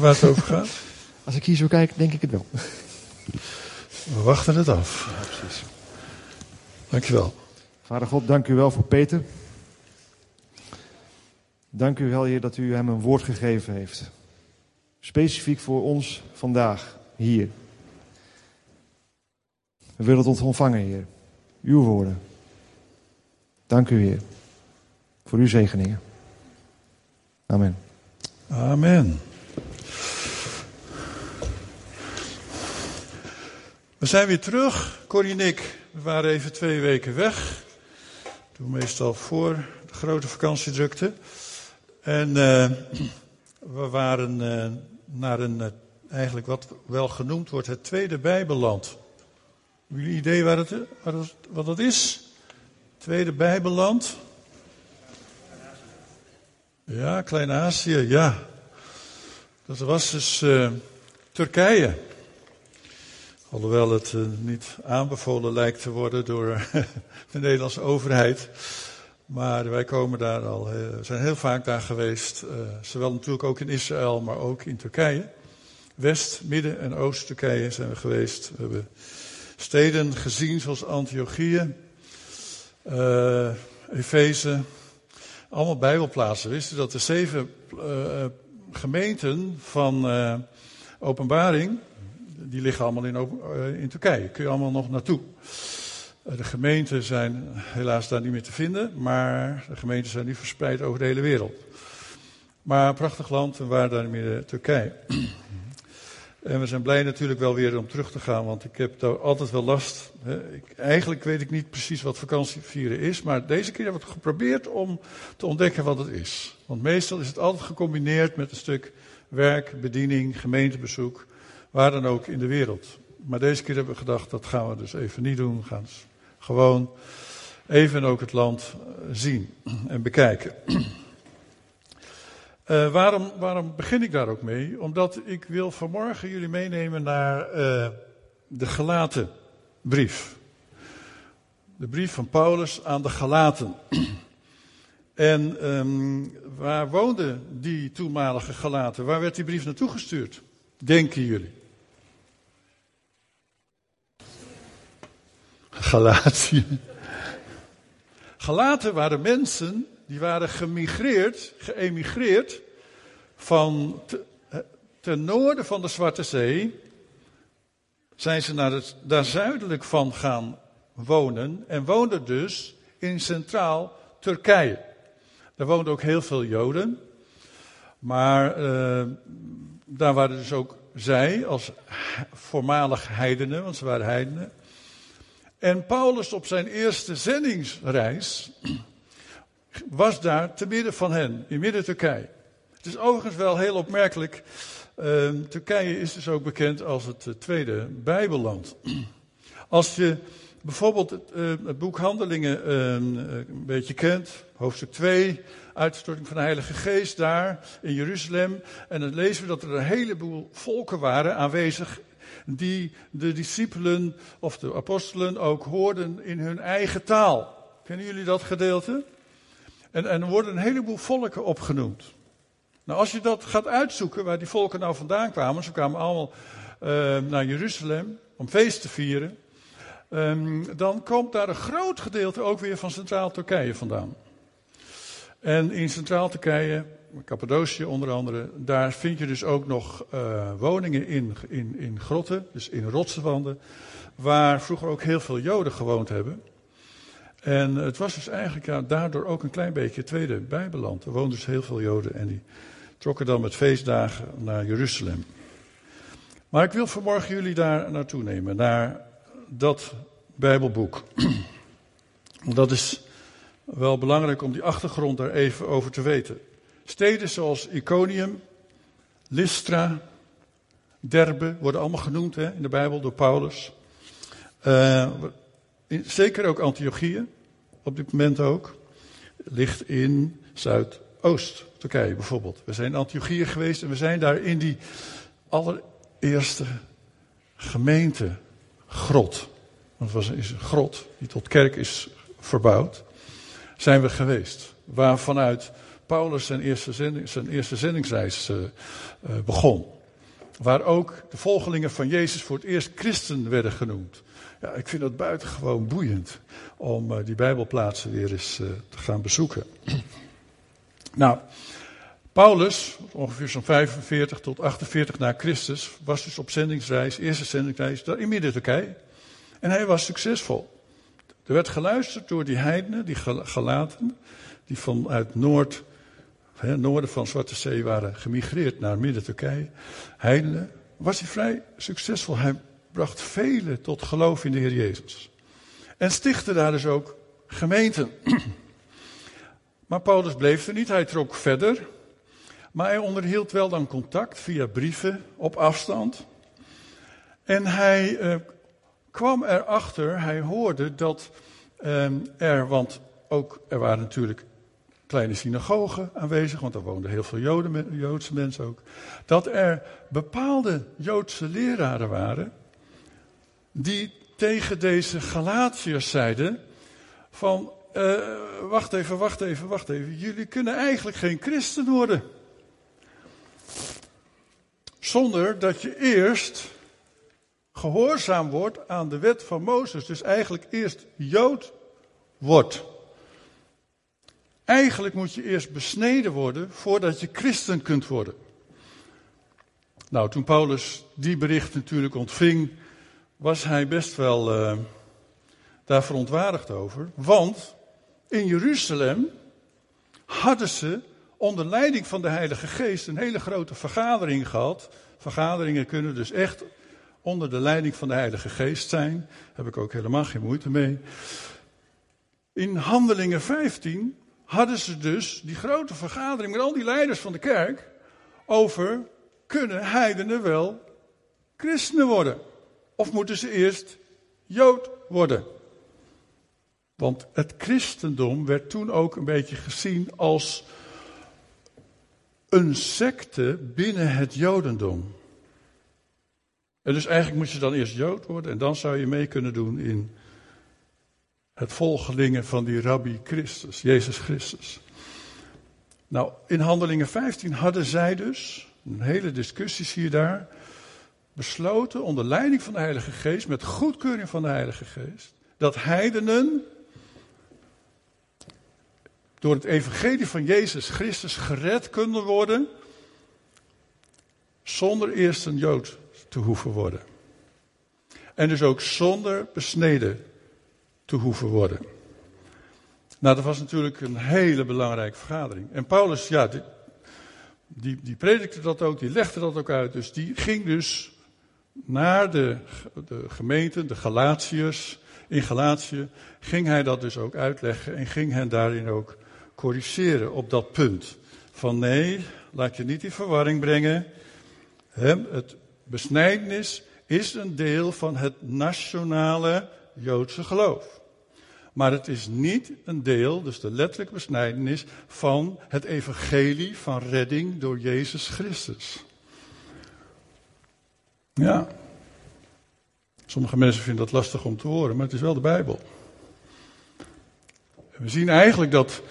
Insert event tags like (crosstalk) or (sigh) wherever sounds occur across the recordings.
Waar het over gaat? (laughs) Als ik hier zo kijk, denk ik het wel. We wachten het af. Ja, precies. Dankjewel. Vader God, dank u wel voor Peter. Dank u wel, Heer, dat u hem een woord gegeven heeft. Specifiek voor ons vandaag, hier. We willen het ontvangen, Heer. Uw woorden. Dank u, Heer, voor uw zegeningen. Amen. Amen. We zijn weer terug. Corrie en ik we waren even twee weken weg. Toen meestal voor de grote vakantiedrukte. En uh, we waren uh, naar een, uh, eigenlijk wat wel genoemd wordt, het tweede Bijbelland. Hebben jullie idee waar het, het, wat dat is? Tweede Bijbelland? Ja, Klein-Azië, ja. Dat was dus Turkije. Alhoewel het uh, niet aanbevolen lijkt te worden door (laughs) de Nederlandse overheid. Maar wij komen daar al, uh, zijn heel vaak daar geweest. Uh, zowel natuurlijk ook in Israël, maar ook in Turkije. West, Midden- en Oost-Turkije zijn we geweest. We hebben steden gezien zoals Antiochië, Efeze. Allemaal bijbelplaatsen. Wisten dat de zeven gemeenten van openbaring die liggen allemaal in, in Turkije. Kun je allemaal nog naartoe. De gemeenten zijn helaas daar niet meer te vinden, maar de gemeenten zijn nu verspreid over de hele wereld. Maar een prachtig land, en waar daar meer Turkije. En we zijn blij natuurlijk wel weer om terug te gaan, want ik heb daar altijd wel last. Ik, eigenlijk weet ik niet precies wat vakantievieren is, maar deze keer hebben we geprobeerd om te ontdekken wat het is. Want meestal is het altijd gecombineerd met een stuk werk, bediening, gemeentebezoek waar dan ook in de wereld. Maar deze keer hebben we gedacht, dat gaan we dus even niet doen. We gaan gewoon even ook het land eh, zien en bekijken. Uh, (clears throat) waarom, waarom begin ik daar ook mee? Omdat ik wil vanmorgen jullie meenemen naar uh, de gelaten brief. De brief van Paulus aan de Galaten. (clears throat) En um, waar woonden die toenmalige Galaten? Waar werd die brief naartoe gestuurd? Denken jullie? Galatië. Galaten waren mensen die waren gemigreerd, geëmigreerd van te, ten noorden van de Zwarte Zee. Zijn ze naar het, daar zuidelijk van gaan wonen en woonden dus in centraal Turkije. Daar woonden ook heel veel Joden. Maar uh, daar waren dus ook zij als voormalig heidenen, want ze waren heidenen. En Paulus op zijn eerste zendingsreis was daar te midden van hen, in midden Turkije. Het is overigens wel heel opmerkelijk. Uh, Turkije is dus ook bekend als het uh, tweede Bijbelland. Als je bijvoorbeeld het, uh, het boek Handelingen ehm, een beetje kent, hoofdstuk 2, uitstorting van de Heilige Geest daar in Jeruzalem. En dan lezen we dat er een heleboel volken waren aanwezig die de discipelen of de apostelen ook hoorden in hun eigen taal. Kennen jullie dat gedeelte? En, er worden een heleboel volken opgenoemd. Nou, als je dat gaat uitzoeken, waar die volken nou vandaan kwamen, ze kwamen allemaal uh, naar Jeruzalem om feest te vieren, um, dan komt daar een groot gedeelte ook weer van Centraal Turkije vandaan. En in Centraal Turkije Cappadocië onder andere, daar vind je dus ook nog uh, woningen in, in, in grotten, dus in rotswanden, waar vroeger ook heel veel Joden gewoond hebben. En het was dus eigenlijk ja, daardoor ook een klein beetje tweede Bijbelland. Er woonden dus heel veel Joden en die trokken dan met feestdagen naar Jeruzalem. Maar ik wil vanmorgen jullie daar naartoe nemen, naar dat Bijbelboek. (clears throat) Dat is wel belangrijk om die achtergrond daar even over te weten. Steden zoals Iconium, Lystra, Derbe worden allemaal genoemd hè, in de Bijbel door Paulus. Uh, zeker ook Antiochië, op dit moment ook, ligt in Zuidoost-Turkije bijvoorbeeld. We zijn in Antiochië geweest en we zijn daar in die allereerste gemeente grot. Want het was is een grot die tot kerk is verbouwd. Zijn we geweest. Waar vanuit Paulus zijn eerste, zending, zijn eerste zendingsreis uh, begon. Waar ook de volgelingen van Jezus voor het eerst christen werden genoemd. Ja, ik vind dat buitengewoon boeiend om uh, die Bijbelplaatsen weer eens te gaan bezoeken. (clears throat) nou, Paulus, ongeveer zo'n 45 tot 48 na Christus, was dus op zendingsreis, eerste zendingsreis, in Midden-Turkije. En hij was succesvol. Er werd geluisterd door die heidenen, die gelaten, die vanuit Noord, noorden van Zwarte Zee waren gemigreerd naar Midden-Turkije. Heidenen, was hij vrij succesvol. Hij bracht velen tot geloof in de Heer Jezus. En stichtte daar dus ook gemeenten. (clears throat) Maar Paulus bleef er niet, hij trok verder. Maar hij onderhield wel dan contact via brieven op afstand. En hij uh, kwam erachter, hij hoorde dat um, er, want ook er waren natuurlijk kleine synagogen aanwezig, want er woonden heel veel Joden, Joodse mensen ook. Dat er bepaalde Joodse leraren waren die tegen deze Galatiërs zeiden van, uh, wacht even, wacht even, wacht even, jullie kunnen eigenlijk geen christen worden. Zonder dat je eerst gehoorzaam wordt aan de wet van Mozes. Dus eigenlijk eerst Jood wordt. Eigenlijk moet je eerst besneden worden voordat je christen kunt worden. Nou, toen Paulus die bericht natuurlijk ontving, was hij best wel uh, daar verontwaardigd over. Want in Jeruzalem hadden ze onder leiding van de Heilige Geest een hele grote vergadering gehad. Vergaderingen kunnen dus echt onder de leiding van de Heilige Geest zijn. Daar heb ik ook helemaal geen moeite mee. In Handelingen 15 hadden ze dus die grote vergadering met al die leiders van de kerk over kunnen heidenen wel christenen worden? Of moeten ze eerst Jood worden? Want het christendom werd toen ook een beetje gezien als een secte binnen het Jodendom. En dus eigenlijk moet je dan eerst Jood worden en dan zou je mee kunnen doen in het volgelingen van die rabbi Christus, Jezus Christus. Nou, in Handelingen 15 hadden zij dus, een hele discussie je daar, besloten onder leiding van de Heilige Geest, met goedkeuring van de Heilige Geest, dat heidenen door het evangelie van Jezus Christus gered kunnen worden zonder eerst een Jood te hoeven worden. En dus ook zonder besneden te hoeven worden. Nou, dat was natuurlijk een hele belangrijke vergadering. En Paulus, ja, die, die, predikte dat ook, die legde dat ook uit. Dus die ging dus naar de, de gemeenten, de Galatiërs, in Galatië, ging hij dat dus ook uitleggen en ging hen daarin ook corrigeren op dat punt. Van nee, laat je niet in verwarring brengen. Het besnijdenis is een deel van het nationale Joodse geloof. Maar het is niet een deel, dus de letterlijke besnijdenis, van het evangelie van redding door Jezus Christus. Ja. Sommige mensen vinden dat lastig om te horen, maar het is wel de Bijbel. We zien eigenlijk dat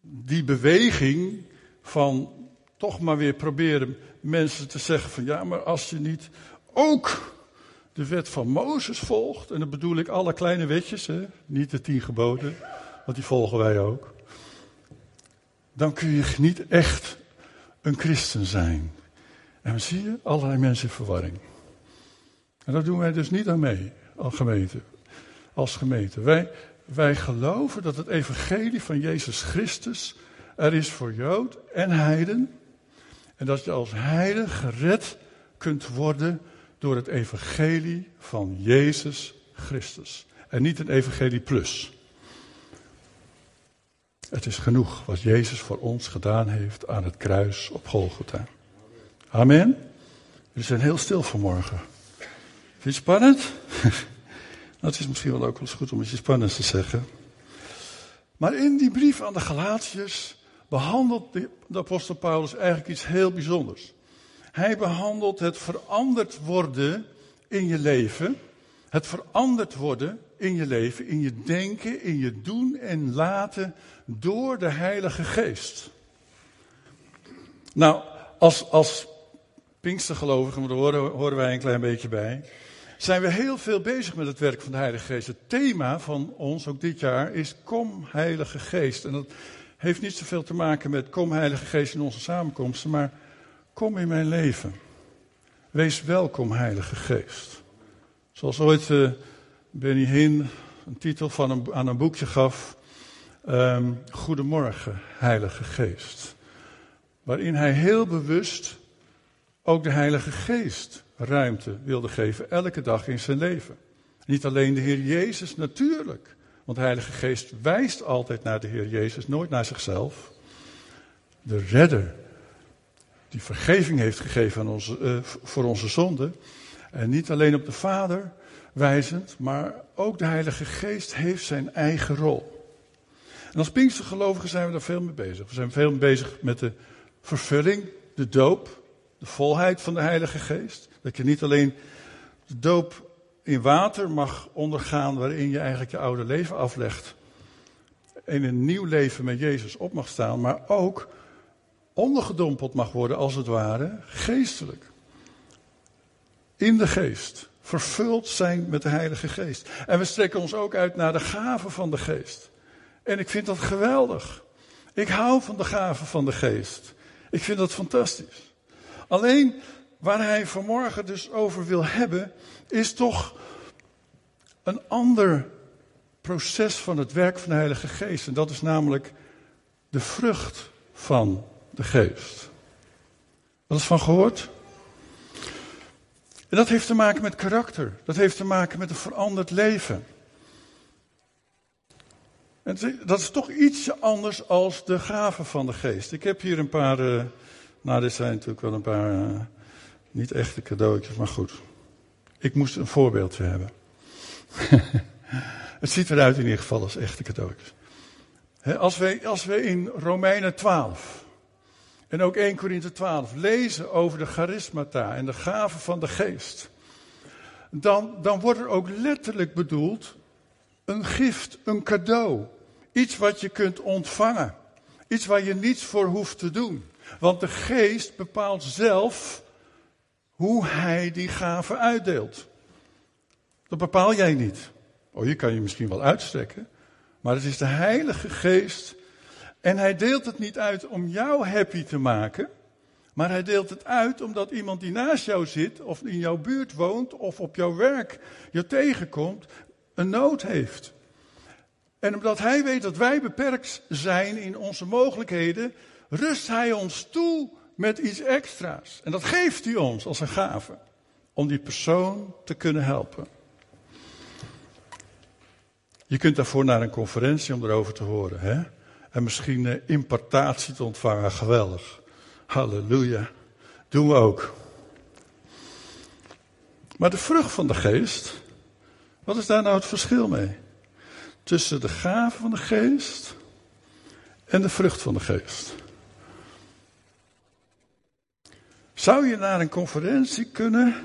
die beweging van toch maar weer proberen mensen te zeggen van ja, maar als je niet ook de wet van Mozes volgt, en dan bedoel ik alle kleine wetjes, hè, niet de tien geboden, want die volgen wij ook, dan kun je niet echt een christen zijn. En dan zie je allerlei mensen in verwarring. En daar doen wij dus niet aan mee, als gemeente. Als gemeente. Wij, wij geloven dat het evangelie van Jezus Christus er is voor Jood en Heiden. En dat je als Heiden gered kunt worden door het evangelie van Jezus Christus. En niet een evangelie plus. Het is genoeg wat Jezus voor ons gedaan heeft aan het kruis op Golgotha. Amen. We zijn heel stil vanmorgen. Vind je het spannend? (laughs) Dat is misschien wel ook wel eens goed om iets spannends te zeggen. Maar in die brief aan de Galatiërs behandelt de, de apostel Paulus eigenlijk iets heel bijzonders. Hij behandelt het veranderd worden in je leven. Het veranderd worden in je leven, in je denken, in je doen en laten door de Heilige Geest. Nou, als, als Pinkstergelovigen, daar horen, horen wij een klein beetje bij, zijn we heel veel bezig met het werk van de Heilige Geest. Het thema van ons, ook dit jaar, is Kom Heilige Geest. En dat heeft niet zoveel te maken met Kom Heilige Geest in onze samenkomsten, maar Kom in mijn leven. Wees welkom, Heilige Geest. Zoals ooit uh, Benny Hinn een titel van een, aan een boekje gaf. Um, Goedemorgen, Heilige Geest. Waarin hij heel bewust ook de Heilige Geest ruimte wilde geven, elke dag in zijn leven. Niet alleen de Heer Jezus, natuurlijk. Want de Heilige Geest wijst altijd naar de Heer Jezus, nooit naar zichzelf. De redder, die vergeving heeft gegeven aan onze, uh, voor onze zonden. En niet alleen op de Vader wijzend, maar ook de Heilige Geest heeft zijn eigen rol. En als Pinkstergelovigen zijn we daar veel mee bezig. We zijn veel mee bezig met de vervulling, de doop, de volheid van de Heilige Geest. Dat je niet alleen de doop in water mag ondergaan waarin je eigenlijk je oude leven aflegt. En een nieuw leven met Jezus op mag staan, maar ook ondergedompeld mag worden als het ware, geestelijk. In de geest. Vervuld zijn met de Heilige Geest. En we strekken ons ook uit naar de gaven van de Geest. En ik vind dat geweldig. Ik hou van de gaven van de Geest. Ik vind dat fantastisch. Alleen waar hij vanmorgen dus over wil hebben, is toch een ander proces van het werk van de Heilige Geest. En dat is namelijk de vrucht van de Geest. Wat is van gehoord? En dat heeft te maken met karakter. Dat heeft te maken met een veranderd leven. En dat is toch ietsje anders als de gaven van de geest. Ik heb hier een paar, uh, nou dit zijn natuurlijk wel een paar uh, niet echte cadeautjes, maar goed. Ik moest een voorbeeldje hebben. (laughs) Het ziet eruit in ieder geval als echte cadeautjes. als, wij, als we in Romeinen 12 en ook 1 Korinthe 12 lezen over de charismata en de gaven van de geest, dan, dan wordt er ook letterlijk bedoeld een gift, een cadeau. Iets wat je kunt ontvangen. Iets waar je niets voor hoeft te doen. Want de geest bepaalt zelf hoe hij die gaven uitdeelt. Dat bepaal jij niet. Oh, je kan je misschien wel uitstrekken. Maar het is de Heilige Geest. En hij deelt het niet uit om jou happy te maken. Maar hij deelt het uit omdat iemand die naast jou zit, of in jouw buurt woont, of op jouw werk je tegenkomt, een nood heeft. En omdat hij weet dat wij beperkt zijn in onze mogelijkheden, rust hij ons toe met iets extra's. En dat geeft hij ons als een gave. Om die persoon te kunnen helpen. Je kunt daarvoor naar een conferentie om erover te horen. Hè? En misschien een impartatie te ontvangen. Geweldig. Halleluja. Doen we ook. Maar de vrucht van de geest. Wat is daar nou het verschil mee? Tussen de gave van de geest en de vrucht van de geest. Zou je naar een conferentie kunnen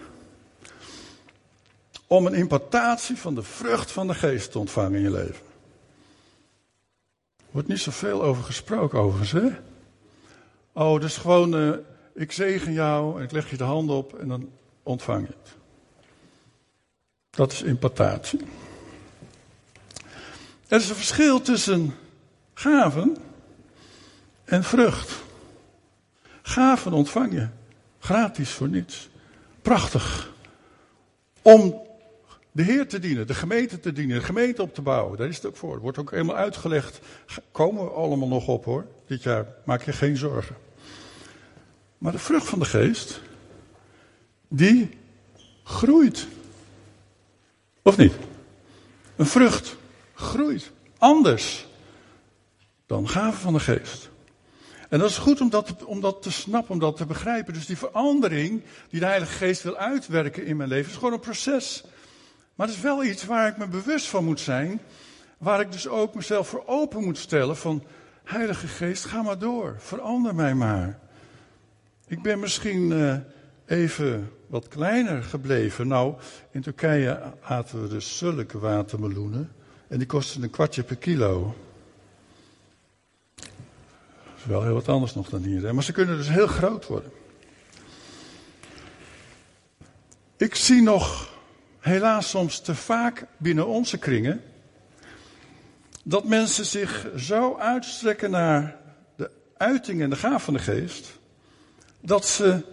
om een impartatie van de vrucht van de geest te ontvangen in je leven? Wordt niet zoveel over gesproken overigens, hè? Oh, dus gewoon, uh, ik zegen jou en ik leg je de hand op en dan ontvang je het. Dat is impartatie. Er is een verschil tussen gaven en vrucht. Gaven ontvang je. Gratis voor niets. Prachtig. Om de Heer te dienen, de gemeente te dienen, de gemeente op te bouwen. Daar is het ook voor. Het wordt ook helemaal uitgelegd. Komen we allemaal nog op hoor. Dit jaar maak je geen zorgen. Maar de vrucht van de geest, die groeit. Of niet? Een vrucht groeit anders dan gaven van de geest. En dat is goed om dat, om dat te snappen, om dat te begrijpen. Dus die verandering die de Heilige Geest wil uitwerken in mijn leven, is gewoon een proces. Maar het is wel iets waar ik me bewust van moet zijn. Waar ik dus ook mezelf voor open moet stellen van, Heilige Geest, ga maar door. Verander mij maar. Ik ben misschien uh, even wat kleiner gebleven. Nou, in Turkije aten we dus zulke watermeloenen. En die kosten een kwartje per kilo. Dat is wel heel wat anders nog dan hier. Hè? Maar ze kunnen dus heel groot worden. Ik zie nog helaas soms te vaak binnen onze kringen dat mensen zich zo uitstrekken naar de uiting en de gaaf van de geest, dat ze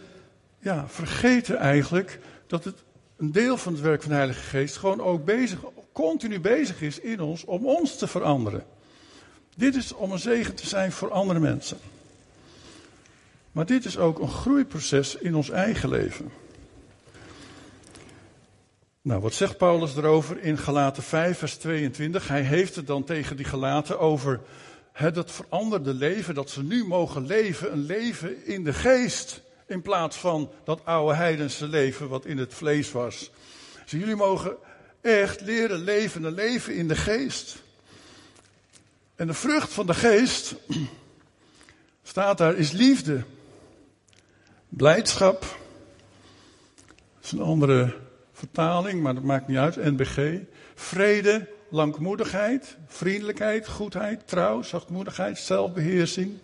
ja, vergeten eigenlijk dat het een deel van het werk van de Heilige Geest gewoon ook bezig, continu bezig is in ons om ons te veranderen. Dit is om een zegen te zijn voor andere mensen. Maar dit is ook een groeiproces in ons eigen leven. Nou, wat zegt Paulus erover in Galaten 5, vers 22? Hij heeft het dan tegen die Galaten over het dat veranderde leven, dat ze nu mogen leven, een leven in de geest. In plaats van dat oude heidense leven wat in het vlees was. Dus jullie mogen echt leren leven, een leven in de geest. En de vrucht van de geest, (clears throat) staat daar, is liefde, blijdschap. Dat is een andere vertaling, maar dat maakt niet uit. NBG. Vrede, langmoedigheid, vriendelijkheid, goedheid, trouw, zachtmoedigheid, zelfbeheersing.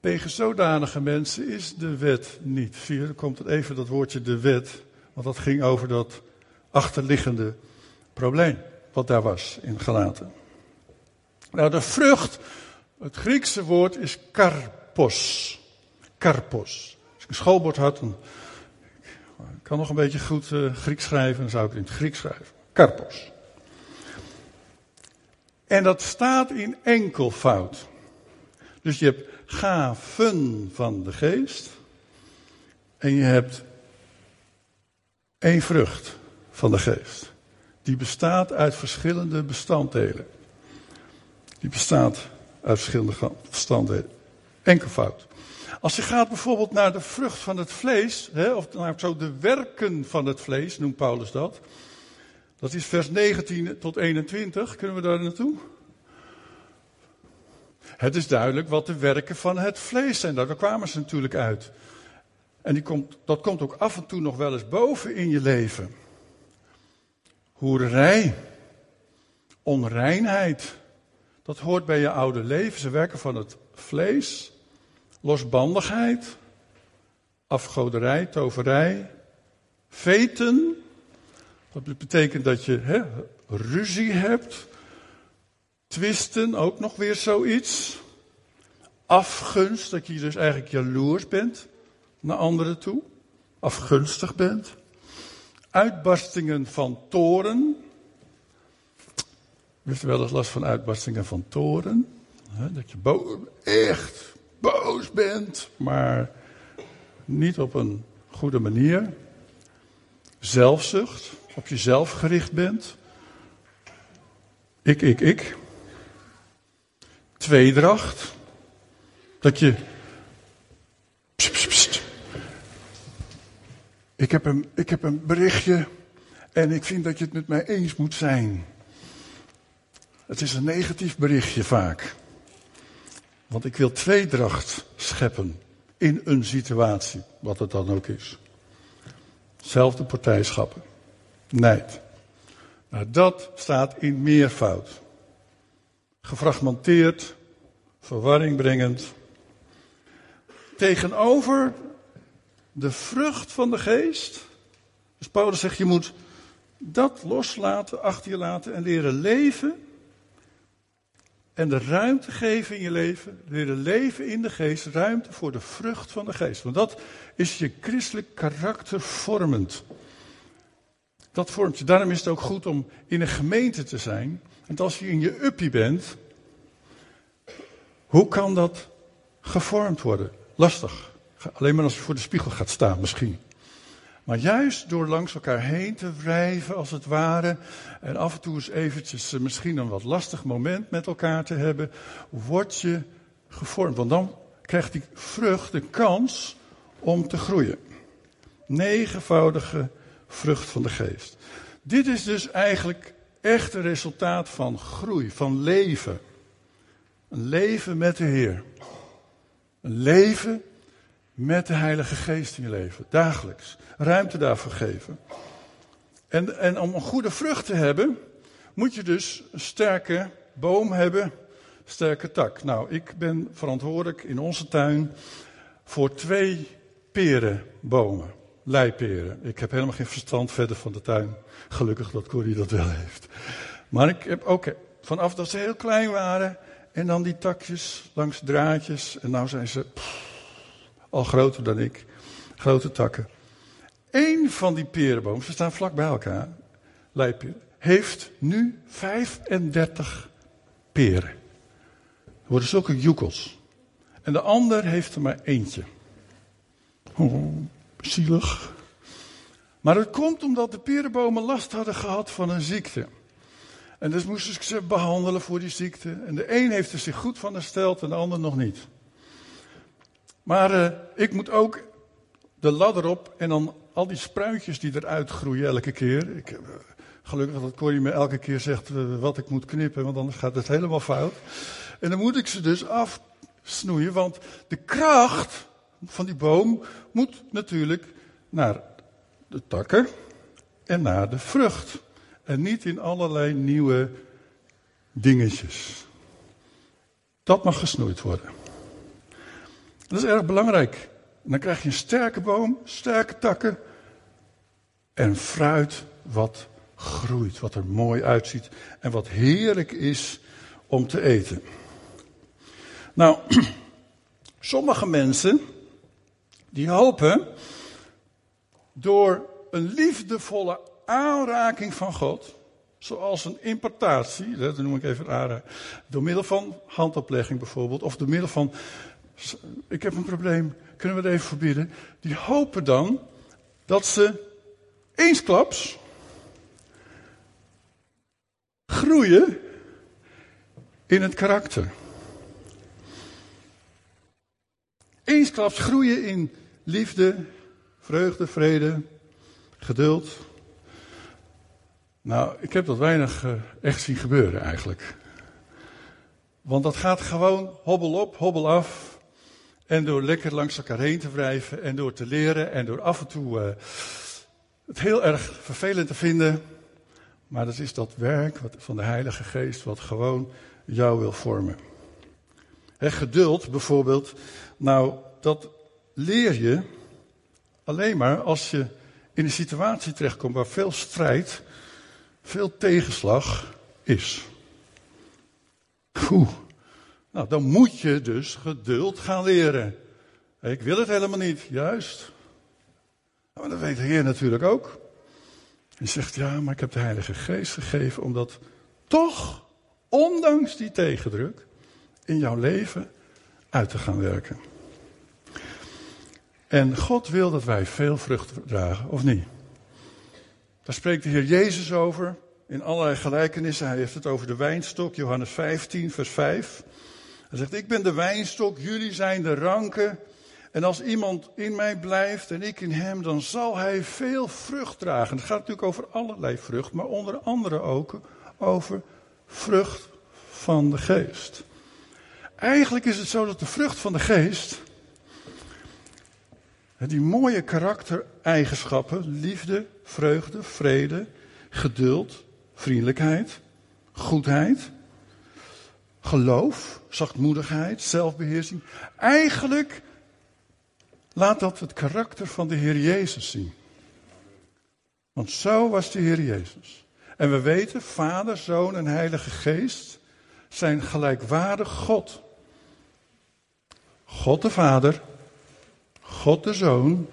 Tegen zodanige mensen is de wet niet. Zie je, komt het even dat woordje de wet. Want dat ging over dat achterliggende probleem. Wat daar was in Galaten. Nou, de vrucht, het Griekse woord is karpos. Karpos. Als ik een schoolbord had, dan kan nog een beetje goed uh, Grieks schrijven, dan zou ik het in het Grieks schrijven. Karpos. En dat staat in enkelvoud. Dus je hebt gaven van de geest. En je hebt één vrucht van de geest. Die bestaat uit verschillende bestanddelen. Die bestaat uit verschillende bestanddelen. Enkelvoud. Als je gaat bijvoorbeeld naar de vrucht van het vlees, hè, of naar zo de werken van het vlees, noemt Paulus dat. Dat is vers 19 tot 21. Kunnen we daar naartoe? Het is duidelijk wat de werken van het vlees zijn. Daar kwamen ze natuurlijk uit. En die komt, dat komt ook af en toe nog wel eens boven in je leven. Hoererij, onreinheid, dat hoort bij je oude leven. Ze werken van het vlees losbandigheid, afgoderij, toverij, veten. Dat betekent dat je hè, ruzie hebt. Twisten, ook nog weer zoiets. Afgunst, dat je dus eigenlijk jaloers bent naar anderen toe. Afgunstig bent. Uitbarstingen van toren. Heeft u wel eens last van uitbarstingen van toren? Dat je echt boos bent, maar niet op een goede manier. Zelfzucht, op jezelf gericht bent. Ik, ik, ik. Tweedracht. Dat je. Ik, heb een, ik heb een berichtje en ik vind dat je het met mij eens moet zijn. Het is een negatief berichtje vaak. Want ik wil tweedracht scheppen in een situatie, wat het dan ook is. Zelfde partijschappen. Nijd. Nou, dat staat in meervoud. Gefragmenteerd, verwarring brengend. Tegenover de vrucht van de geest. Dus Paulus zegt, je moet dat loslaten, achter je laten en leren leven en de ruimte geven in je leven, leren leven in de geest, ruimte voor de vrucht van de geest. Want dat is je christelijk karakter vormend. Dat vormt je. Daarom is het ook goed om in een gemeente te zijn. Want als je in je uppie bent, hoe kan dat gevormd worden? Lastig. Alleen maar als je voor de spiegel gaat staan misschien. Maar juist door langs elkaar heen te wrijven, als het ware, en af en toe eens eventjes eh, misschien een wat lastig moment met elkaar te hebben, word je gevormd. Want dan krijgt die vrucht de kans om te groeien. Negenvoudige vrucht van de geest. Dit is dus eigenlijk echt een resultaat van groei, van leven. Een leven met de Heer. Een leven met de Heilige Geest in je leven. Dagelijks. Ruimte daarvoor geven. En, en om een goede vrucht te hebben, moet je dus een sterke boom hebben, sterke tak. Nou, ik ben verantwoordelijk in onze tuin voor twee perenbomen. Leiperen. Ik heb helemaal geen verstand verder van de tuin. Gelukkig dat Corrie dat wel heeft. Maar ik heb ook vanaf dat ze heel klein waren. En dan die takjes langs draadjes. En nu zijn ze al groter dan ik. Grote takken. Eén van die perenbomen, ze staan vlak bij elkaar. Leiperen. Heeft nu 35 peren. Er worden zulke joekels. En de ander heeft er maar eentje. Oh, zielig. Maar het komt omdat de perenbomen last hadden gehad van een ziekte. En dus moesten ze behandelen voor die ziekte. En de een heeft er zich goed van hersteld en de ander nog niet. Maar uh, ik moet ook de ladder op en dan al die spruitjes die eruit groeien elke keer. Ik, uh, gelukkig dat Corrie me elke keer zegt uh, wat ik moet knippen, want anders gaat het helemaal fout. En dan moet ik ze dus afsnoeien, want de kracht van die boom moet natuurlijk naar de takken en naar de vrucht. En niet in allerlei nieuwe dingetjes. Dat mag gesnoeid worden. Dat is erg belangrijk. Dan krijg je een sterke boom, sterke takken en fruit wat groeit, wat er mooi uitziet en wat heerlijk is om te eten. Nou, (clears throat) sommige mensen die hopen door een liefdevolle aanraking van God, zoals een importatie, dat noem ik even aanraking, door middel van handoplegging bijvoorbeeld, of door middel van, ik heb een probleem, kunnen we het even verbieden, die hopen dan dat ze eensklaps groeien in het karakter. Eensklaps groeien in liefde, vreugde, vrede, geduld. Nou, ik heb dat weinig uh, echt zien gebeuren eigenlijk. Want dat gaat gewoon hobbel op, hobbel af. En door lekker langs elkaar heen te wrijven en door te leren en door af en toe uh, het heel erg vervelend te vinden. Maar dat is dat werk wat, van de Heilige Geest wat gewoon jou wil vormen. He, geduld bijvoorbeeld, nou dat leer je alleen maar als je in een situatie terechtkomt waar veel strijd, veel tegenslag is. Oeh. Nou, dan moet je dus geduld gaan leren. Ik wil het helemaal niet, juist. Maar dat weet de Heer natuurlijk ook. Hij zegt, ja, maar ik heb de Heilige Geest gegeven om dat toch, ondanks die tegendruk, in jouw leven uit te gaan werken. En God wil dat wij veel vrucht dragen, of niet? Daar spreekt de Heer Jezus over in allerlei gelijkenissen. Hij heeft het over de wijnstok, Johannes 15, vers 5. Hij zegt, ik ben de wijnstok, jullie zijn de ranken. En als iemand in mij blijft en ik in hem, dan zal hij veel vrucht dragen. Het gaat natuurlijk over allerlei vrucht, maar onder andere ook over vrucht van de geest. Eigenlijk is het zo dat de vrucht van de geest, die mooie karaktereigenschappen, liefde, vreugde, vrede, geduld, vriendelijkheid, goedheid, geloof, zachtmoedigheid, zelfbeheersing. Eigenlijk laat dat het karakter van de Heer Jezus zien. Want zo was de Heer Jezus. En we weten, Vader, Zoon en Heilige Geest zijn gelijkwaardig God. God de Vader, God de Zoon,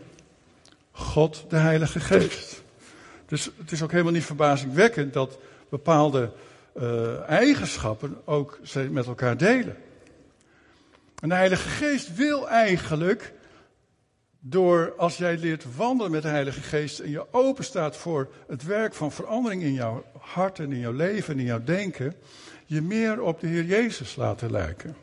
God de Heilige Geest. Dus het is ook helemaal niet verbazingwekkend dat bepaalde uh, eigenschappen ook met elkaar delen. En de Heilige Geest wil eigenlijk, door als jij leert wandelen met de Heilige Geest en je open staat voor het werk van verandering in jouw hart en in jouw leven en in jouw denken, je meer op de Heer Jezus laten lijken.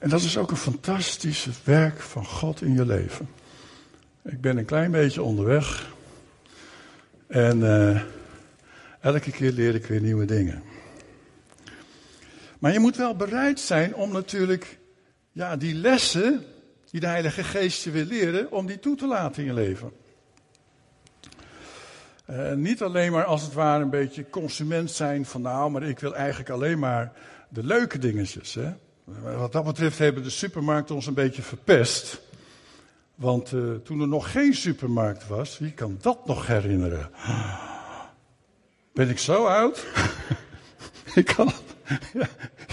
En dat is ook een fantastisch werk van God in je leven. Ik ben een klein beetje onderweg. En uh, elke keer leer ik weer nieuwe dingen. Maar je moet wel bereid zijn om natuurlijk ja, die lessen die de Heilige Geest je wil leren, om die toe te laten in je leven. Uh, niet alleen maar als het ware een beetje consument zijn van nou, maar ik wil eigenlijk alleen maar de leuke dingetjes. Hè? Wat dat betreft hebben de supermarkten ons een beetje verpest. Want uh, toen er nog geen supermarkt was, wie kan dat nog herinneren? Ben ik zo oud? (laughs) ik kan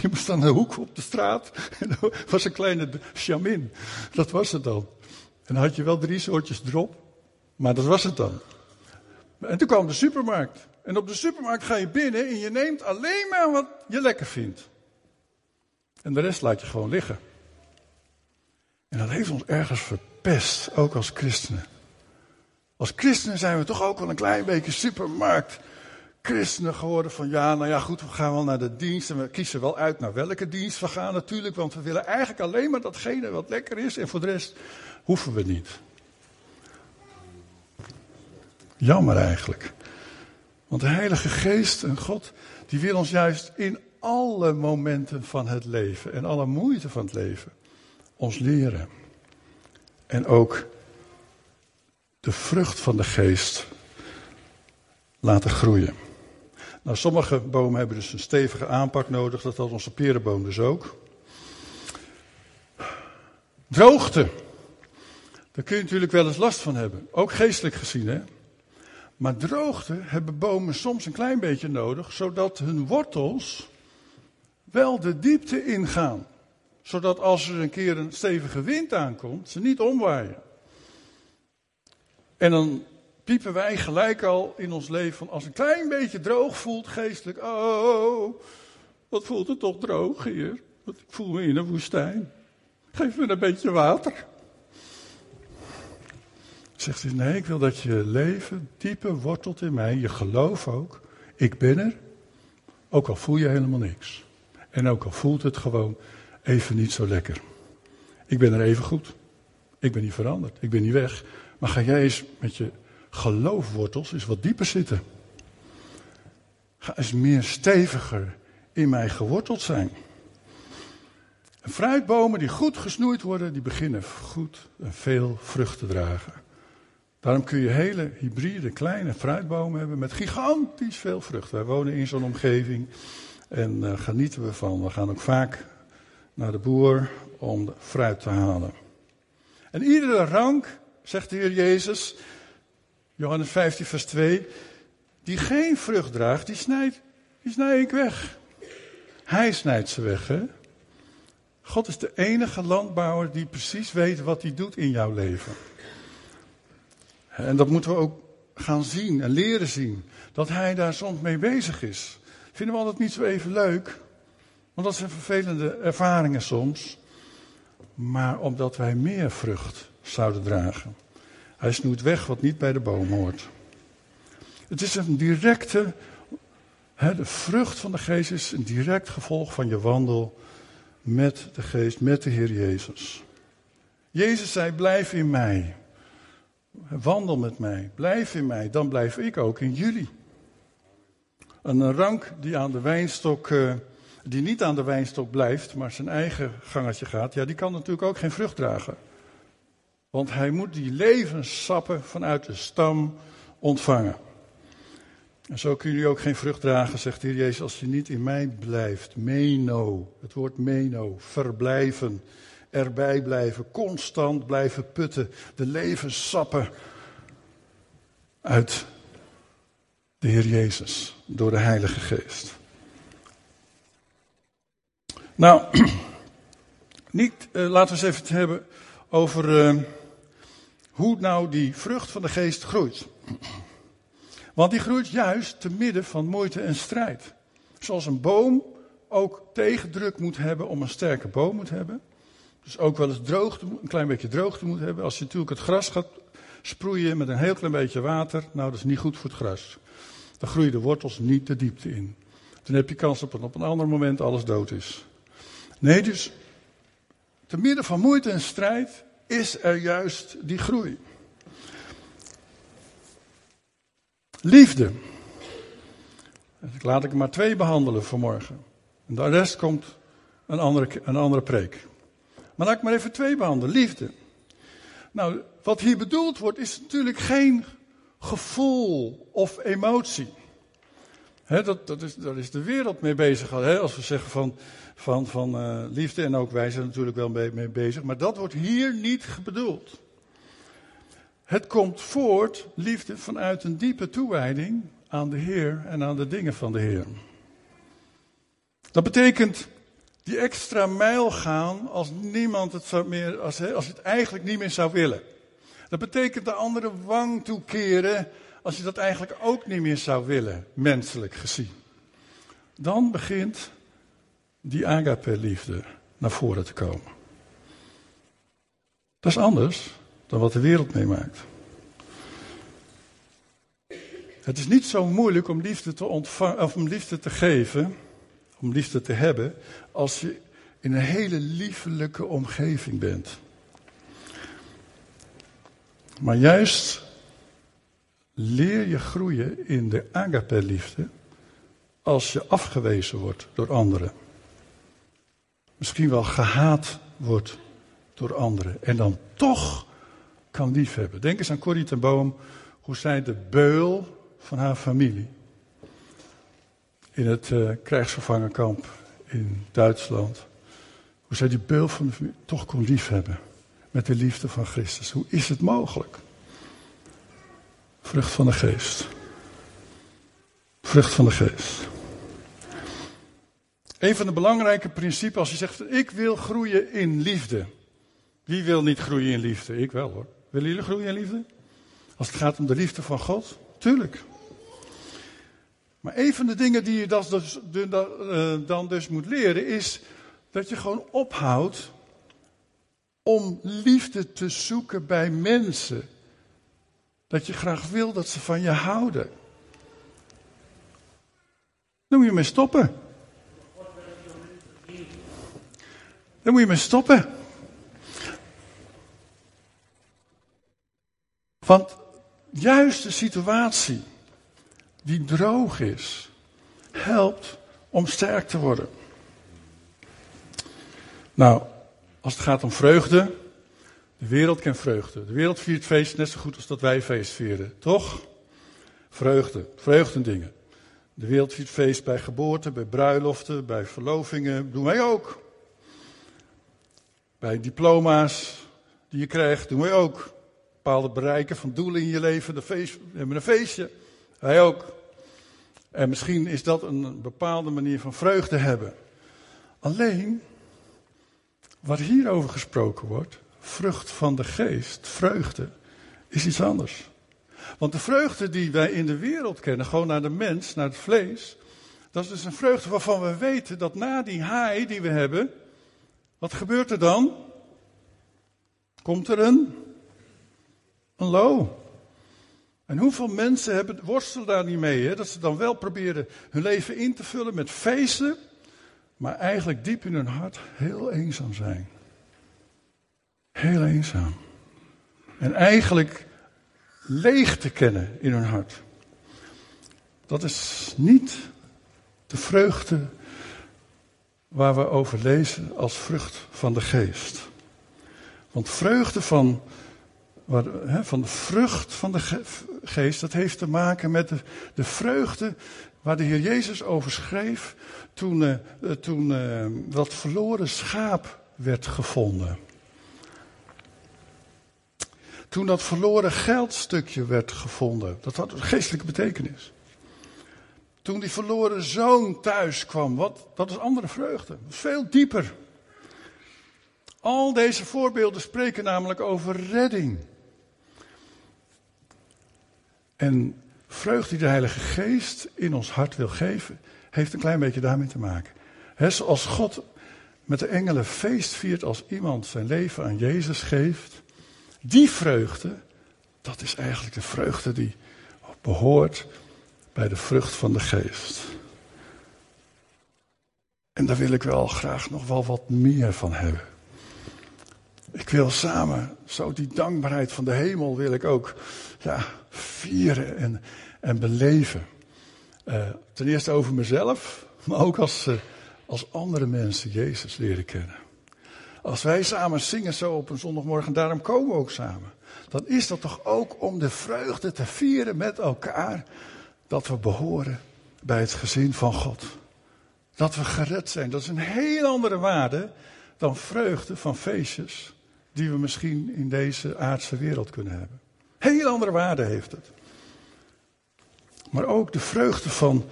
je moest aan de hoek op de straat. En was een kleine chamin. Dat was het dan. En dan had je wel drie soortjes drop. Maar dat was het dan. En toen kwam de supermarkt. En op de supermarkt ga je binnen en je neemt alleen maar wat je lekker vindt. En de rest laat je gewoon liggen. En dat heeft ons ergens verpest, ook als christenen. Als christenen zijn we toch ook wel een klein beetje supermarkt christenen geworden van ja, nou ja, goed, we gaan wel naar de dienst en we kiezen wel uit naar welke dienst we gaan natuurlijk, want we willen eigenlijk alleen maar datgene wat lekker is en voor de rest hoeven we niet. Jammer eigenlijk. Want de Heilige Geest en God, die wil ons juist in alle momenten van het leven en alle moeite van het leven ons leren. En ook de vrucht van de Geest laten groeien. Nou, sommige bomen hebben dus een stevige aanpak nodig, dat had onze perenboom dus ook. Droogte. Daar kun je natuurlijk wel eens last van hebben, ook geestelijk gezien. Hè? Maar droogte hebben bomen soms een klein beetje nodig, zodat hun wortels wel de diepte ingaan. Zodat als er een keer een stevige wind aankomt, ze niet omwaaien. En dan piepen wij gelijk al in ons leven als een klein beetje droog voelt geestelijk. Oh, wat voelt het toch droog hier? Ik voel me in een woestijn. Geef me een beetje water. Zegt hij, nee, ik wil dat je leven dieper wortelt in mij. Je geloof ook. Ik ben er. Ook al voel je helemaal niks. En ook al voelt het gewoon even niet zo lekker. Ik ben er even goed. Ik ben niet veranderd. Ik ben niet weg. Maar ga jij eens met je geloofwortels is wat dieper zitten. Ga eens meer steviger in mij geworteld zijn. En fruitbomen die goed gesnoeid worden, die beginnen goed en veel vrucht te dragen. Daarom kun je hele hybride kleine fruitbomen hebben met gigantisch veel vrucht. Wij wonen in zo'n omgeving en uh, genieten we van. We gaan ook vaak naar de boer om de fruit te halen. En iedere rank, zegt de Heer Jezus, Johannes 15, vers 2. Die geen vrucht draagt, die snijdt, die snijd ik weg. Hij snijdt ze weg, hè? God is de enige landbouwer die precies weet wat hij doet in jouw leven. En dat moeten we ook gaan zien en leren zien. Dat hij daar soms mee bezig is. Vinden we altijd niet zo even leuk. Want dat zijn vervelende ervaringen soms. Maar omdat wij meer vrucht zouden dragen. Hij snoeit weg wat niet bij de boom hoort. Het is een directe, hè, de vrucht van de geest is een direct gevolg van je wandel met de geest, met de Heer Jezus. Jezus zei, blijf in mij. Wandel met mij, blijf in mij, dan blijf ik ook in jullie. Een rank die aan de wijnstok, eh, die niet aan de wijnstok blijft, maar zijn eigen gangetje gaat, ja, die kan natuurlijk ook geen vrucht dragen. Want hij moet die levenssappen vanuit de stam ontvangen. En zo kun je ook geen vrucht dragen, zegt de Heer Jezus, als je niet in mij blijft. Meno, het woord meno, verblijven, erbij blijven, constant blijven putten. De levenssappen uit de Heer Jezus, door de Heilige Geest. Nou, (clears throat) niet, uh, laten we eens even het hebben over uh, hoe nou die vrucht van de geest groeit. Want die groeit juist te midden van moeite en strijd. Zoals een boom ook tegendruk moet hebben om een sterke boom moet hebben. Dus ook wel eens droogte, een klein beetje droogte moet hebben. Als je natuurlijk het gras gaat sproeien met een heel klein beetje water, nou dat is niet goed voor het gras. Dan groeien de wortels niet de diepte in. Dan heb je kans op dat op een ander moment alles dood is. Nee, dus te midden van moeite en strijd is er juist die groei. Liefde. Laat ik maar twee behandelen vanmorgen. En de rest komt een andere, een andere preek. Maar laat ik maar even twee behandelen. Liefde. Nou, wat hier bedoeld wordt is natuurlijk geen gevoel of emotie. Dat, dat, is, daar is de wereld mee bezig. als we zeggen van, van, van uh, liefde, en ook wij zijn natuurlijk wel mee, mee bezig. Maar dat wordt hier niet bedoeld. Het komt voort, liefde, vanuit een diepe toewijding aan de Heer en aan de dingen van de Heer. Dat betekent die extra mijl gaan als niemand het zou meer, als, als het eigenlijk niet meer zou willen. Dat betekent de andere wang toekeren als je dat eigenlijk ook niet meer zou willen, menselijk gezien. Dan begint die agape-liefde naar voren te komen. Dat is anders dan wat de wereld meemaakt. Het is niet zo moeilijk om liefde te ontvangen, of om liefde te geven, om liefde te hebben, als je in een hele liefelijke omgeving bent. Maar juist leer je groeien in de agape-liefde als je afgewezen wordt door anderen. Misschien wel gehaat wordt door anderen. En dan toch kan liefhebben. Denk eens aan Corrie ten Boom, hoe zij de beul van haar familie in het uh, krijgsgevangenkamp in Duitsland. Hoe zij die beul van de familie toch kon liefhebben. Met de liefde van Christus. Hoe is het mogelijk? Vrucht van de geest. Vrucht van de geest. Een van de belangrijke principes als je zegt, ik wil groeien in liefde. Wie wil niet groeien in liefde? Ik wel hoor. Willen jullie groeien in liefde? Als het gaat om de liefde van God? Tuurlijk. Maar een van de dingen die je dus, eh, dan dus moet leren is dat je gewoon ophoudt om liefde te zoeken bij mensen. Dat je graag wil dat ze van je houden. Dan moet je mee stoppen. Dan moet je mee stoppen. Want juist de situatie die droog is, helpt om sterk te worden. Nou, als het gaat om vreugde, de wereld kent vreugde. De wereld viert feest net zo goed als dat wij feest vieren, toch? Vreugde, vreugdendingen. De wereld viert feest bij geboorte, bij bruiloften, bij verlovingen. Doen wij ook. Bij diploma's die je krijgt, doen wij ook. Bepaalde bereiken van doelen in je leven, de feest, we hebben een feestje. Wij ook. En misschien is dat een bepaalde manier van vreugde hebben. Alleen, wat hierover gesproken wordt, vrucht van de geest, vreugde, is iets anders. Want de vreugde die wij in de wereld kennen, gewoon naar de mens, naar het vlees, dat is dus een vreugde waarvan we weten dat na die haai die we hebben, wat gebeurt er dan? Komt er een, een low. En hoeveel mensen hebben, worstelen daar niet mee, hè? dat ze dan wel proberen hun leven in te vullen met feesten, maar eigenlijk diep in hun hart heel eenzaam zijn. Heel eenzaam. En eigenlijk leeg te kennen in hun hart. Dat is niet de vreugde waar we over lezen als vrucht van de geest. Want vreugde van van de vrucht van de geest, dat heeft te maken met de, de vreugde waar de Heer Jezus over schreef toen, uh, toen uh, dat verloren schaap werd gevonden. Toen dat verloren geldstukje werd gevonden, dat had een geestelijke betekenis. Toen die verloren zoon thuis kwam, wat, dat is andere vreugde, veel dieper. Al deze voorbeelden spreken namelijk over redding. En vreugde die de Heilige Geest in ons hart wil geven, heeft een klein beetje daarmee te maken. He, zoals God met de engelen feest viert als iemand zijn leven aan Jezus geeft, die vreugde, dat is eigenlijk de vreugde die behoort bij de vrucht van de geest. En daar wil ik wel graag nog wel wat meer van hebben. Ik wil samen, zo die dankbaarheid van de hemel wil ik ook ja, vieren en, en beleven. Uh, ten eerste over mezelf, maar ook als, uh, als andere mensen Jezus leren kennen. Als wij samen zingen zo op een zondagmorgen, daarom komen we ook samen. Dan is dat toch ook om de vreugde te vieren met elkaar. Dat we behoren bij het gezin van God. Dat we gered zijn. Dat is een heel andere waarde dan vreugde van feestjes. Die we misschien in deze aardse wereld kunnen hebben. Heel andere waarde heeft het. Maar ook de vreugde van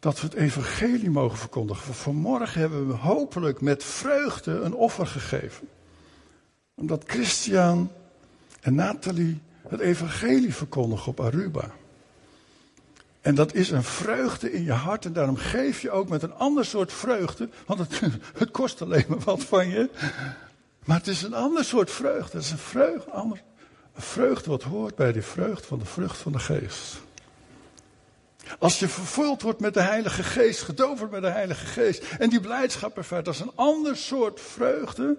dat we het evangelie mogen verkondigen. Vanmorgen hebben we hopelijk met vreugde een offer gegeven. Omdat Christian en Nathalie het evangelie verkondigen op Aruba. En dat is een vreugde in je hart en daarom geef je ook met een ander soort vreugde. Want het, (laughs) het kost alleen maar wat van je. Maar het is een ander soort vreugde. Het is een vreugde, een vreugde wat hoort bij die vreugde van de vrucht van de geest. Als je vervuld wordt met de Heilige Geest, gedoverd met de Heilige Geest en die blijdschap ervaart, dat is een ander soort vreugde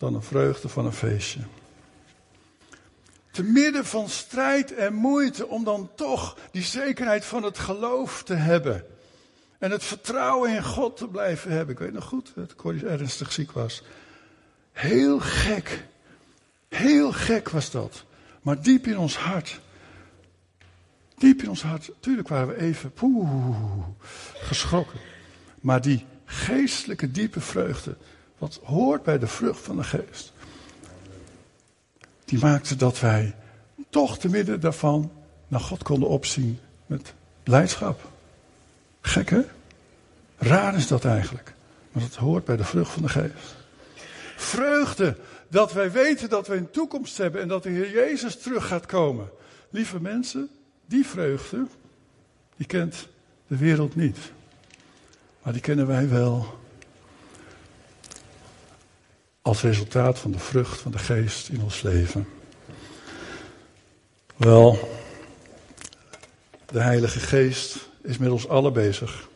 dan een vreugde van een feestje. Te midden van strijd en moeite om dan toch die zekerheid van het geloof te hebben. En het vertrouwen in God te blijven hebben. Ik weet nog goed dat Corrie ernstig ziek was. Heel gek. Heel gek was dat. Maar diep in ons hart Diep in ons hart, tuurlijk waren we even poeh, geschrokken. Maar die geestelijke diepe vreugde, wat hoort bij de vrucht van de geest, die maakte dat wij toch te midden daarvan naar God konden opzien met blijdschap. Gek hè? Raar is dat eigenlijk. Maar dat hoort bij de vrucht van de geest. Vreugde dat wij weten dat we een toekomst hebben en dat de Heer Jezus terug gaat komen. Lieve mensen, die vreugde, die kent de wereld niet. Maar die kennen wij wel als resultaat van de vrucht van de geest in ons leven. Wel, de Heilige Geest is met ons allen bezig.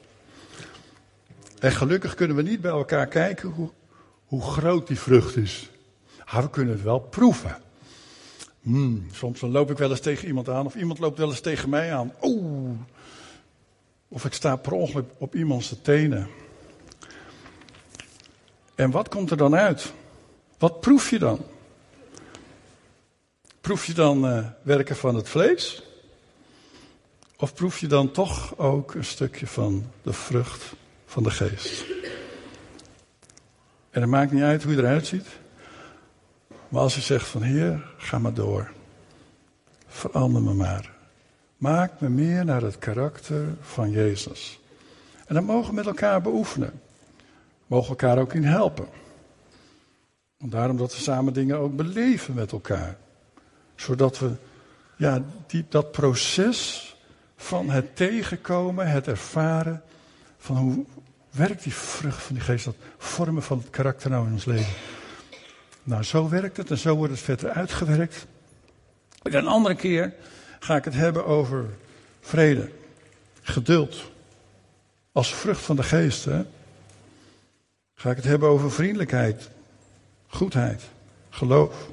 En gelukkig kunnen we niet bij elkaar kijken hoe, hoe groot die vrucht is. Maar we kunnen het wel proeven. Hmm, soms loop ik wel eens tegen iemand aan, of iemand loopt wel eens tegen mij aan. Of ik sta per ongeluk op iemands tenen. En wat komt er dan uit? Wat proef je dan? Proef je dan uh, werken van het vlees? Of proef je dan toch ook een stukje van de vrucht van de geest? En het maakt niet uit hoe je eruit ziet. Maar als je zegt van Heer, ga maar door. Verander me maar. Maak me meer naar het karakter van Jezus. En dan mogen we met elkaar beoefenen. Mogen elkaar ook in helpen. Want daarom dat we samen dingen ook beleven met elkaar. Zodat we ja, die, dat proces van het tegenkomen, het ervaren van hoe werkt die vrucht van die geest, dat vormen van het karakter nou in ons leven. Nou, zo werkt het en zo wordt het verder uitgewerkt. En een andere keer ga ik het hebben over vrede, geduld. Als vrucht van de geest. Hè? Ga ik het hebben over vriendelijkheid, goedheid, geloof,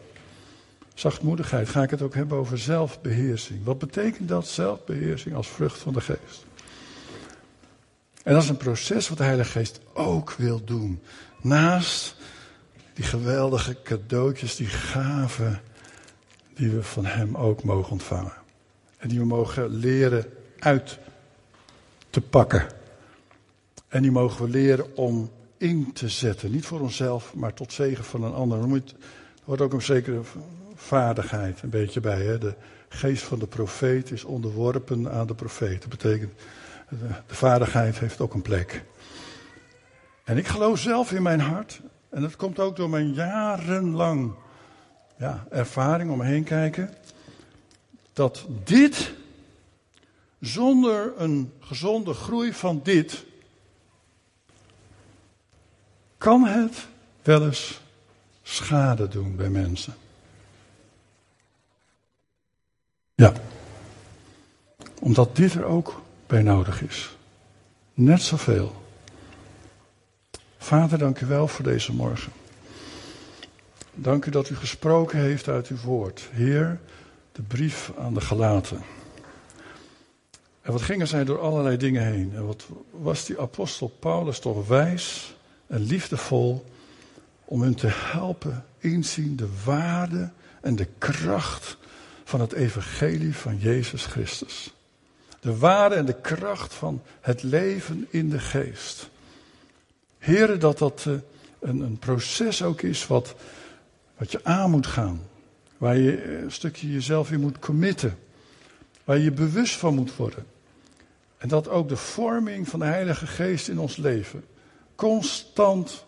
zachtmoedigheid. Ga ik het ook hebben over zelfbeheersing. Wat betekent dat, zelfbeheersing, als vrucht van de geest? En dat is een proces wat de Heilige Geest ook wil doen. Naast die geweldige cadeautjes, die gaven die we van Hem ook mogen ontvangen. En die we mogen leren uit te pakken. En die mogen we leren om in te zetten. Niet voor onszelf, maar tot zegen van een ander. Er hoort ook een zekere vaardigheid een beetje bij. Hè? De geest van de profeet is onderworpen aan de profeet. Dat betekent, de vaardigheid heeft ook een plek. En ik geloof zelf in mijn hart en dat komt ook door mijn jarenlang ja, ervaring om me heen kijken. Dat dit, zonder een gezonde groei van dit, kan het wel eens schade doen bij mensen. Ja, omdat dit er ook bij nodig is. Net zoveel. Vader, dank u wel voor deze morgen. Dank u dat u gesproken heeft uit uw woord. Heer, de brief aan de gelaten. En wat gingen zij door allerlei dingen heen? En wat was die apostel Paulus toch wijs en liefdevol om hun te helpen inzien de waarde en de kracht van het evangelie van Jezus Christus. De waarde en de kracht van het leven in de geest. Heren, dat dat eh, een, een proces ook is wat, wat je aan moet gaan. Waar je een stukje jezelf in moet committen. Waar je bewust van moet worden. En dat ook de vorming van de Heilige Geest in ons leven constant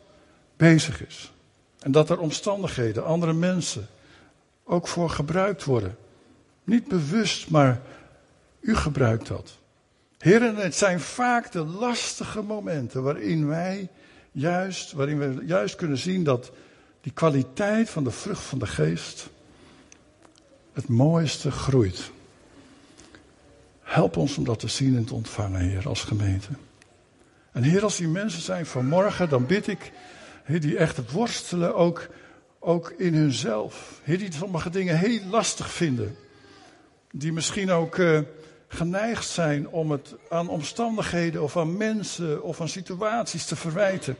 bezig is. En dat er omstandigheden, andere mensen, ook voor gebruikt worden. Niet bewust, maar u gebruikt dat. Heren, het zijn vaak de lastige momenten waarin wij juist, waarin we juist kunnen zien dat die kwaliteit van de vrucht van de geest het mooiste groeit. Help ons om dat te zien en te ontvangen, Heer, als gemeente. En Heer, als die mensen zijn vanmorgen, dan bid ik, Heer, die echt worstelen ook, ook in hunzelf. Heer, die sommige dingen heel lastig vinden. Die misschien ook uh, geneigd zijn om het aan omstandigheden of aan mensen of aan situaties te verwijten.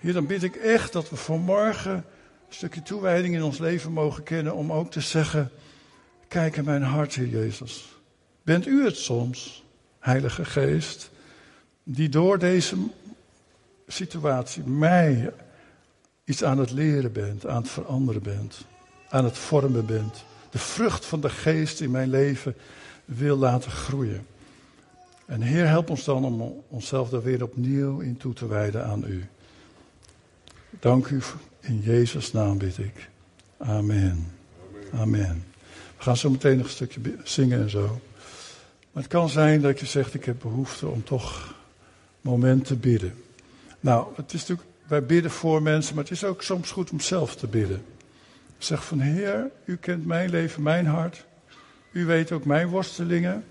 Heer, dan bid ik echt dat we vanmorgen een stukje toewijding in ons leven mogen kennen om ook te zeggen, kijk in mijn hart, Heer Jezus. Bent u het soms, Heilige Geest, die door deze situatie mij iets aan het leren bent, aan het veranderen bent, aan het vormen bent, de vrucht van de Geest in mijn leven wil laten groeien. En Heer, help ons dan om onszelf daar weer opnieuw in toe te wijden aan U. Dank u in Jezus' naam bid ik. Amen. Amen. We gaan zo meteen nog een stukje zingen en zo. Maar het kan zijn dat je zegt, ik heb behoefte om toch moment te bidden. Nou, het is natuurlijk, wij bidden voor mensen, maar het is ook soms goed om zelf te bidden. Zeg van Heer, u kent mijn leven, mijn hart. U weet ook mijn worstelingen.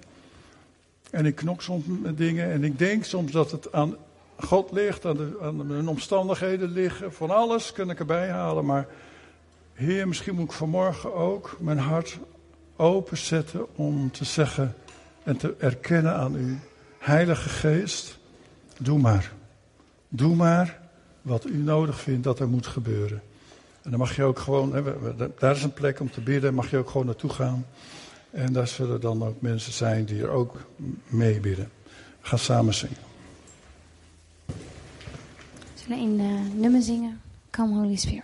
En ik knok soms met dingen en ik denk soms dat het aan God ligt, aan, de, aan mijn omstandigheden liggen. Van alles kan ik erbij halen, maar Heer, misschien moet ik vanmorgen ook mijn hart openzetten om te zeggen en te erkennen aan u. Heilige Geest, doe maar. Doe maar wat u nodig vindt dat er moet gebeuren. En dan mag je ook gewoon, daar is een plek om te bidden, mag je ook gewoon naartoe gaan. En daar zullen dan ook mensen zijn die er ook mee bidden. Gaan samen zingen. We zullen een uh, nummer zingen, Come Holy Spirit.